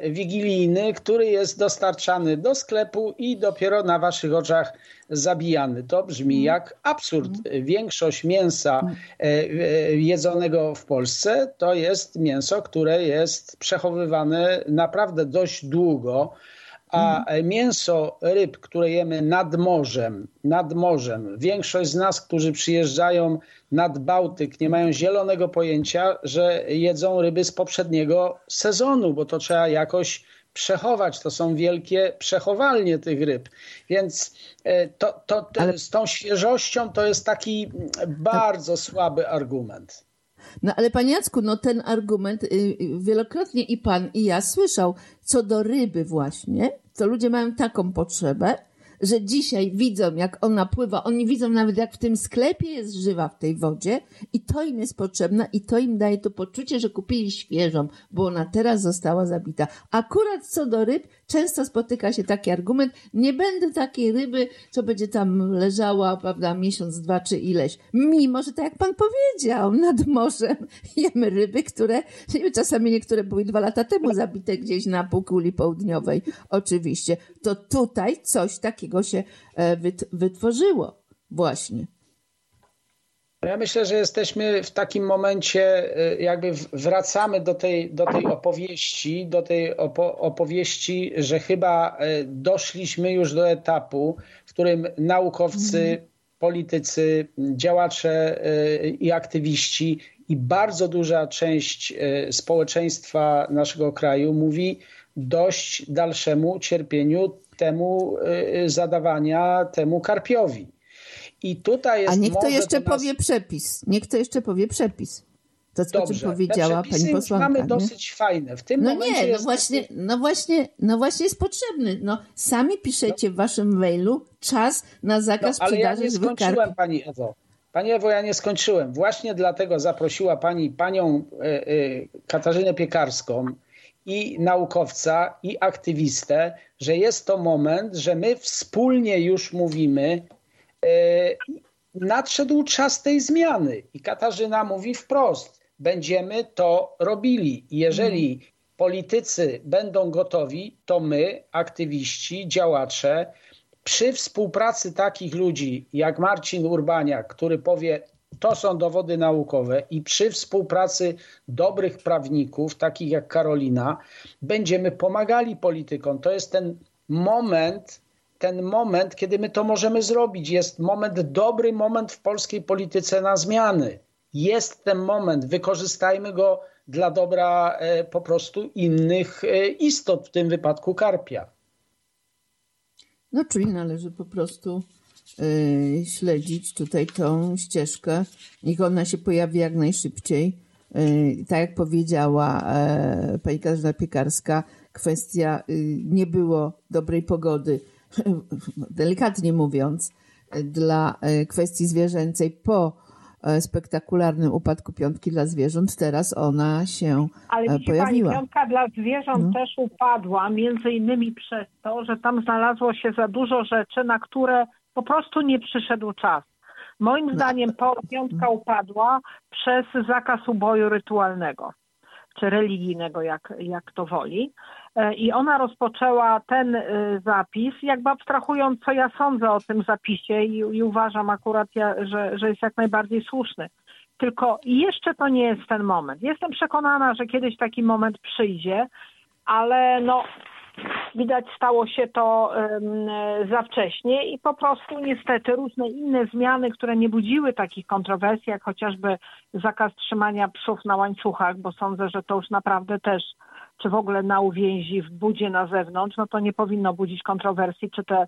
wigilijny, który jest dostarczany do sklepu i dopiero na waszych oczach zabijany. To brzmi mm. jak absurd. Mm. Większość mięsa e, e, jedzonego w Polsce to jest mięso, które jest przechowywane naprawdę dość długo a mięso ryb, które jemy nad morzem, nad morzem, większość z nas, którzy przyjeżdżają nad Bałtyk, nie mają zielonego pojęcia, że jedzą ryby z poprzedniego sezonu, bo to trzeba jakoś przechować. To są wielkie przechowalnie tych ryb. Więc e, to, to, Ale... z tą świeżością to jest taki bardzo słaby argument. No ale panie Jacku, no ten argument y, y, wielokrotnie i pan i ja słyszał co do ryby właśnie, to ludzie mają taką potrzebę, że dzisiaj widzą, jak ona pływa, oni widzą nawet, jak w tym sklepie jest żywa w tej wodzie i to im jest potrzebne i to im daje to poczucie, że kupili świeżą, bo ona teraz została zabita. Akurat co do ryb, często spotyka się taki argument, nie będę takiej ryby, co będzie tam leżała, prawda, miesiąc, dwa czy ileś. Mimo, że tak jak pan powiedział, nad morzem jemy ryby, które czasami niektóre były dwa lata temu zabite gdzieś na półkuli południowej, oczywiście. To tutaj coś takiego się e, wytworzyło właśnie. Ja myślę, że jesteśmy w takim momencie, y, jakby wracamy do tej, do tej opowieści, do tej opo opowieści, że chyba y, doszliśmy już do etapu, w którym naukowcy, mhm. politycy, działacze y, i aktywiści i bardzo duża część społeczeństwa naszego kraju mówi dość dalszemu cierpieniu temu zadawania temu karpiowi. I tutaj jest A niech to jeszcze nas... powie przepis. Niech to jeszcze powie przepis. To, co Dobrze. powiedziała pani posłanka. mamy nie? dosyć fajne. W tym no momencie nie, no właśnie, no właśnie, no właśnie jest potrzebny. No, sami piszecie no. w waszym mailu czas na zakaz no, ale sprzedaży ja nie skończyłem, pani Ewo. Pani Ewo, ja nie skończyłem. Właśnie dlatego zaprosiła pani panią y, y, Katarzynę Piekarską i naukowca, i aktywistę, że jest to moment, że my wspólnie już mówimy, nadszedł czas tej zmiany. I Katarzyna mówi wprost, będziemy to robili. Jeżeli politycy będą gotowi, to my, aktywiści, działacze, przy współpracy takich ludzi jak Marcin Urbaniak, który powie, to są dowody naukowe, i przy współpracy dobrych prawników, takich jak Karolina, będziemy pomagali politykom. To jest ten moment, ten moment, kiedy my to możemy zrobić. Jest moment, dobry moment w polskiej polityce na zmiany. Jest ten moment, wykorzystajmy go dla dobra e, po prostu innych e, istot, w tym wypadku karpia. No, czyli należy po prostu y, śledzić tutaj tą ścieżkę. Niech ona się pojawi jak najszybciej. Y, tak jak powiedziała y, pani Katarzyna Piekarska, kwestia nie było dobrej pogody, delikatnie mówiąc, dla kwestii zwierzęcej po E, spektakularnym upadku piątki dla zwierząt, teraz ona się Ale e, pojawiła. Pani, piątka dla zwierząt no. też upadła, między innymi przez to, że tam znalazło się za dużo rzeczy, na które po prostu nie przyszedł czas. Moim no. zdaniem piątka upadła przez zakaz uboju rytualnego, czy religijnego, jak, jak to woli. E, I ona rozpoczęła ten e, zapis, jakby abstrahując, co ja sądzę o tym zapisie i, i uważam akurat, ja, że, że jest jak najbardziej słuszny. Tylko jeszcze to nie jest ten moment. Jestem przekonana, że kiedyś taki moment przyjdzie, ale no, widać stało się to za wcześnie i po prostu niestety różne inne zmiany, które nie budziły takich kontrowersji, jak chociażby zakaz trzymania psów na łańcuchach, bo sądzę, że to już naprawdę też czy w ogóle na uwięzi w budzie na zewnątrz, no to nie powinno budzić kontrowersji, czy te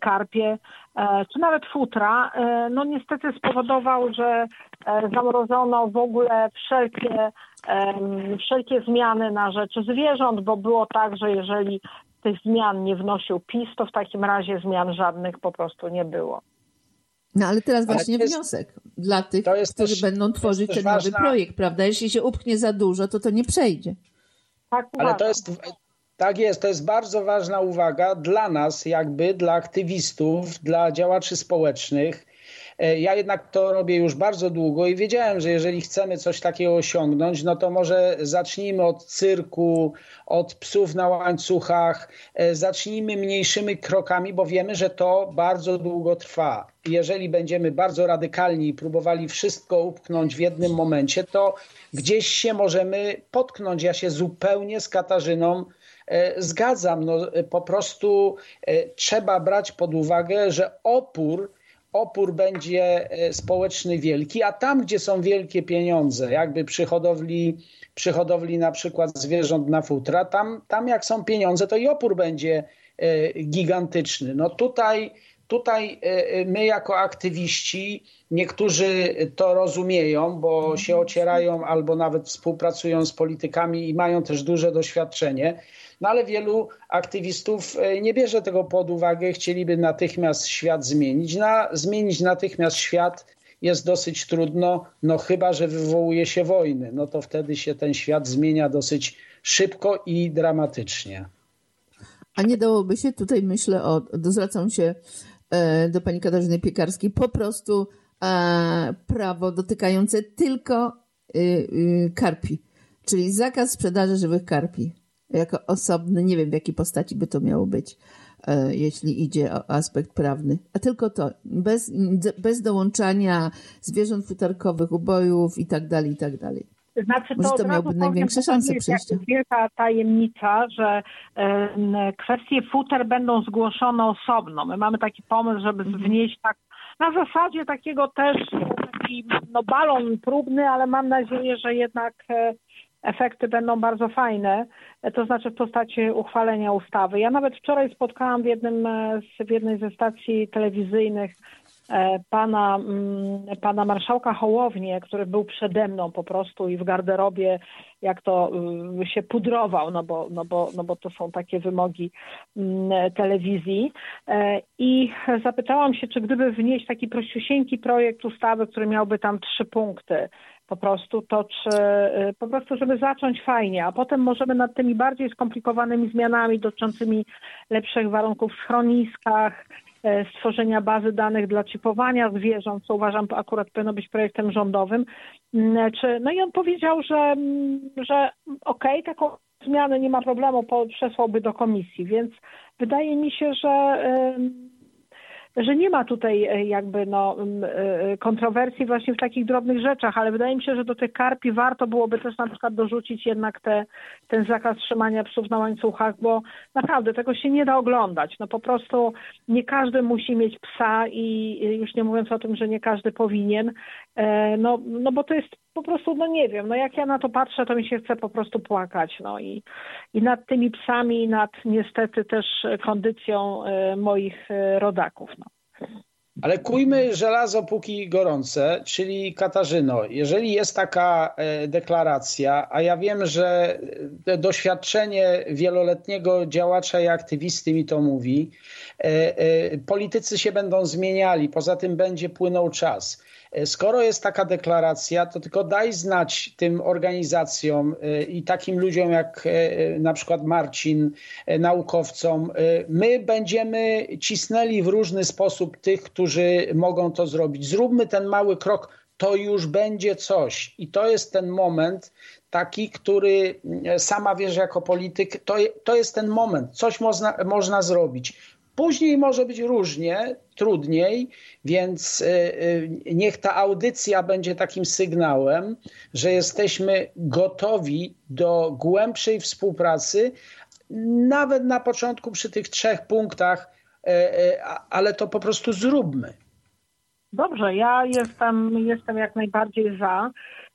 karpie, e, czy nawet futra, e, no niestety spowodował, że e, zamrożono w ogóle wszelkie, wszelkie zmiany na rzecz zwierząt, bo było tak, że jeżeli tych zmian nie wnosił PiS, to w takim razie zmian żadnych po prostu nie było. No ale teraz właśnie jest, wniosek dla tych, którzy też, będą tworzyć ten nowy projekt, prawda? Jeśli się upchnie za dużo, to to nie przejdzie. Tak, Ale to jest, tak jest, to jest bardzo ważna uwaga dla nas, jakby dla aktywistów, dla działaczy społecznych. E, ja jednak to robię już bardzo długo i wiedziałem, że jeżeli chcemy coś takiego osiągnąć, no to może zacznijmy od cyrku, od psów na łańcuchach, e, zacznijmy mniejszymi krokami, bo wiemy, że to bardzo długo trwa. Jeżeli będziemy bardzo radykalni i próbowali wszystko upchnąć w jednym momencie, to gdzieś się możemy potknąć. Ja się zupełnie z Katarzyną zgadzam. No, po prostu trzeba brać pod uwagę, że opór opór będzie e, społeczny wielki, a tam, gdzie są wielkie pieniądze, jakby przy hodowli, przy hodowli na przykład zwierząt na futra, tam, tam jak są pieniądze, to i opór będzie e, gigantyczny. No tutaj, tutaj e, my jako aktywiści, niektórzy to rozumieją, bo się ocierają albo nawet współpracują z politykami i mają też duże doświadczenie. No ale wielu aktywistów e, nie bierze tego pod uwagę, chcieliby natychmiast świat zmienić. Na, zmienić natychmiast świat jest dosyć trudno, no chyba, że wywołuje się wojny. No to wtedy się ten świat zmienia dosyć szybko i dramatycznie. A nie dałoby się, tutaj myślę, o, zwracam się e, do pani Katarzyny Piekarskiej, po prostu e, prawo dotykające tylko karpi, czyli zakaz sprzedaży żywych karpi jako osobny, nie wiem w jakiej postaci by to miało być, e, jeśli idzie o aspekt prawny. A tylko to, bez, bez dołączania zwierząt futerkowych, ubojów i tak dalej, i tak dalej. Znaczy, to, to miałby największe szanse przejścia. Jest wielka tajemnica, że kwestie futer będą zgłoszone osobno. My mamy taki pomysł, żeby mhm. wnieść tak na zasadzie takiego też taki no, balon próbny, ale mam nadzieję, że jednak y, efekty będą bardzo fajne, to znaczy w postaci uchwalenia ustawy. Ja nawet wczoraj spotkałam w, jednym, w jednej ze stacji telewizyjnych e, pana, mm, pana marszałka Hołownię, który był przede mną po prostu i w garderobie, jak to y, się pudrował, no bo, no bo, no bo to są takie wymogi mm, telewizji. E, I zapytałam się, czy gdyby wnieść taki prościusieńki projekt ustawy, który miałby tam trzy punkty, po prostu to, czy y, po prostu, żeby zacząć fajnie, a potem możemy nad tymi bardziej skomplikowanymi zmianami dotyczącymi lepszych warunków w schroniskach, e, stworzenia bazy danych dla chipowania zwierząt, co uważam akurat powinno być projektem rządowym. Mm, czy, no i on powiedział, że, mm, że okej, okay, taką zmianę nie ma problemu, przesłałby do komisji, więc wydaje mi się, że że nie ma tutaj e, jakby no, e, kontrowersji właśnie w takich drobnych rzeczach, ale wydaje mi się, że do tych karpi warto byłoby też na przykład dorzucić jednak te, ten zakaz trzymania psów na łańcuchach, bo naprawdę tego się nie da oglądać. No po prostu nie każdy musi mieć psa i już nie mówiąc o tym, że nie każdy powinien, no, no bo to jest po prostu, no nie wiem, no jak ja na to patrzę, to mi się chce po prostu płakać, no i, i nad tymi psami, i nad niestety też kondycją e, moich e, rodaków, no. Ale kujmy żelazo póki gorące, czyli Katarzyno, jeżeli jest taka e, deklaracja, a ja wiem, że doświadczenie wieloletniego działacza i aktywisty mi to mówi, politycy się będą zmieniali, poza tym będzie płynął czas. E, skoro jest taka deklaracja, to tylko daj znać tym organizacjom e, i takim ludziom jak e, na przykład Marcin, naukowcom. My będziemy cisnęli w różny sposób tych, którzy mogą to zrobić. Zróbmy ten mały krok, to już będzie coś. I to jest ten moment, taki, który sama wiesz jako polityk, to, to jest ten moment, coś można, można zrobić. Później może być różnie, trudniej, więc y, y, niech ta audycja będzie takim sygnałem, że jesteśmy gotowi do głębszej współpracy, nawet na początku przy tych trzech punktach, y, ale to po prostu zróbmy. Dobrze, ja jestem, jestem jak najbardziej za.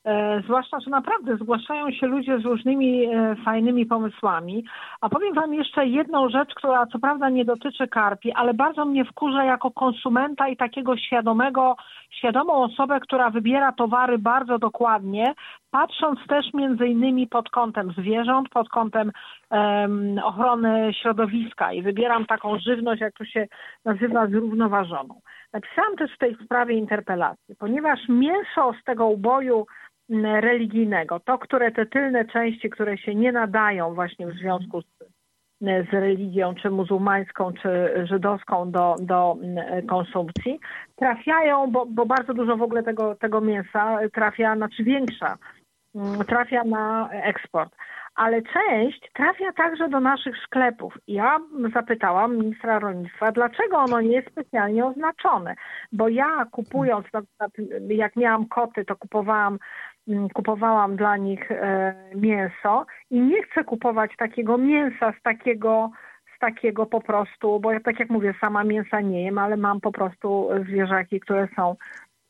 E, zwłaszcza, że naprawdę zgłaszają się ludzie z różnymi e, fajnymi pomysłami. A powiem Wam jeszcze jedną rzecz, która co prawda nie dotyczy karpi, ale bardzo mnie wkurza jako konsumenta i takiego świadomego, świadomą osobę, która wybiera towary bardzo dokładnie, patrząc też między innymi pod kątem zwierząt, pod kątem um, ochrony środowiska i wybieram taką żywność, jak to się nazywa, zrównoważoną. Napisałam też w tej sprawie interpelację, ponieważ mięso z tego uboju religijnego. To, które te tylne części, które się nie nadają właśnie w związku z, z religią, czy muzułmańską, czy żydowską do, do konsumpcji, trafiają, bo, bo bardzo dużo w ogóle tego, tego mięsa trafia, znaczy większa, trafia na eksport ale część trafia także do naszych sklepów. Ja zapytałam ministra rolnictwa, dlaczego ono nie jest specjalnie oznaczone. Bo ja kupując, na przykład jak miałam koty, to kupowałam Mm, kupowałam dla nich e, mięso i nie chcę kupować takiego mięsa z takiego, z takiego po prostu, bo ja tak jak mówię, sama mięsa nie jem, ale mam po prostu zwierzaki, które są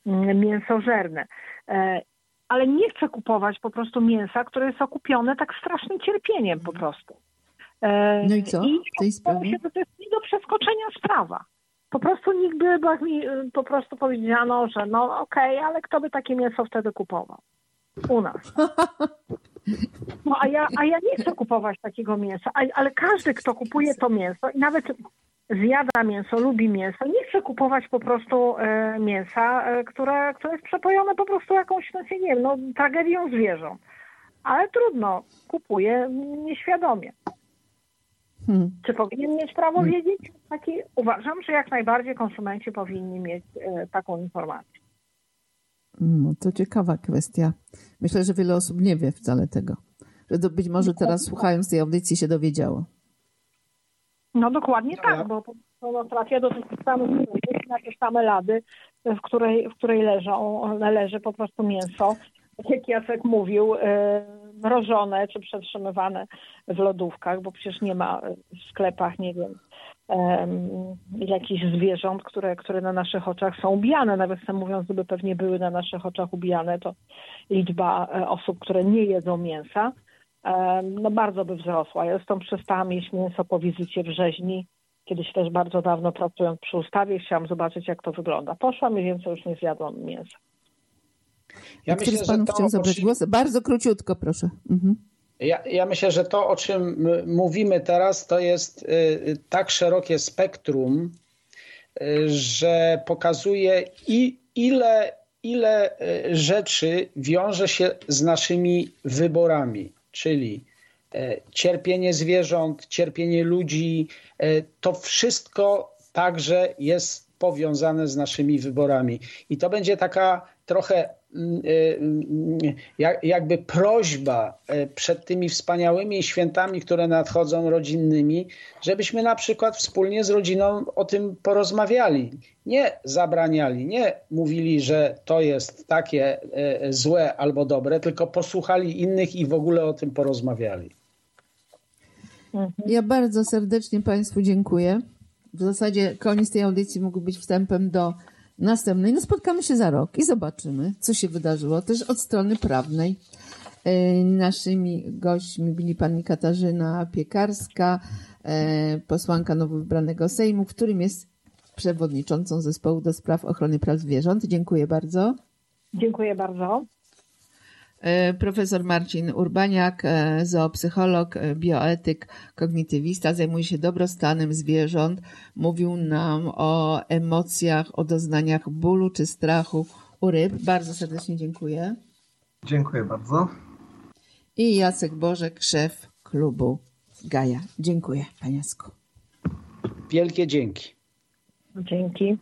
mm, mięsożerne. E, ale nie chcę kupować po prostu mięsa, które jest okupione tak strasznym cierpieniem po prostu. E, no i co w tej sprawie? Się, to jest nie do przeskoczenia sprawa. Po prostu nigdy by mi po prostu powiedziano, że no okej, okay, ale kto by takie mięso wtedy kupował? U nas. No a ja, a ja nie chcę kupować takiego mięsa, ale każdy, kto kupuje to mięso i nawet zjada mięso, lubi mięso, nie chce kupować po prostu e, mięsa, e, które, które jest przepojone po prostu jakąś, no nie wiem, no, tragedią zwierząt. Ale trudno, kupuje nieświadomie. Hmm. Czy powinien mieć prawo hmm. wiedzieć? Taki, uważam, że jak najbardziej konsumenci powinni mieć e, taką informację. No to ciekawa kwestia. Myślę, że wiele osób nie wie wcale tego. Że to być może teraz słuchając tej audycji się dowiedziało. No dokładnie tak, bo ono trafia do tych samych na te same lady, w której, w której leżą, leży po prostu mięso. Tak jak Jacek mówił, e, mrożone czy przetrzymywane w lodówkach, bo przecież nie ma w sklepach, nie wiem, jakichś zwierząt, które, które na naszych oczach są ubijane. Nawet sam mówiąc, gdyby pewnie były na naszych oczach ubijane, to liczba e, osób, które nie jedzą mięsa, no bardzo by wzrosła. Ja zresztą przestałam jeść mięso po wizycie w rzeźni Kiedyś też bardzo dawno pracując przy ustawie chciałam zobaczyć, jak to wygląda. Poszłam i więcej już nie zjadłam mięsa. Ja Który myślę, z panów chciał zabrać głos? Bardzo króciutko, proszę. Mhm. Ja, ja, myślę, że to, o czym mówimy teraz, to jest y, tak szerokie spektrum, y, że pokazuje i ile, ile y, rzeczy wiąże się z naszymi wyborami, czyli cierpienie zwierząt, cierpienie ludzi, to wszystko także jest powiązane z naszymi wyborami. I to będzie taka trochę y, jakby prośba przed tymi wspaniałymi świętami, które nadchodzą rodzinnymi, żebyśmy na przykład wspólnie z rodziną o tym porozmawiali. Nie zabraniali, nie mówili, że to jest takie złe albo dobre, tylko posłuchali innych i w ogóle o tym porozmawiali. Ja bardzo serdecznie Państwu dziękuję. W zasadzie koniec tej audycji mógł być wstępem do następnej. No spotkamy się za rok i zobaczymy, co się wydarzyło też od strony prawnej. E, naszymi gośćmi byli pani Katarzyna Piekarska, e, posłanka nowo wybranego Sejmu, którym jest przewodniczącą zespołu do spraw ochrony praw zwierząt. Dziękuję bardzo. Dziękuję bardzo. E, profesor Marcin Urbaniak, e, zoopsycholog, e, bioetyk, kognitywista, zajmuje się dobrostanem zwierząt. Mówił nam o emocjach, o doznaniach bólu czy strachu u ryb. Bardzo serdecznie dziękuję. Dziękuję bardzo. I Jacek Bożek, szef klubu Gaja. Dziękuję, Paniasku. Wielkie dzięki. Dzięki.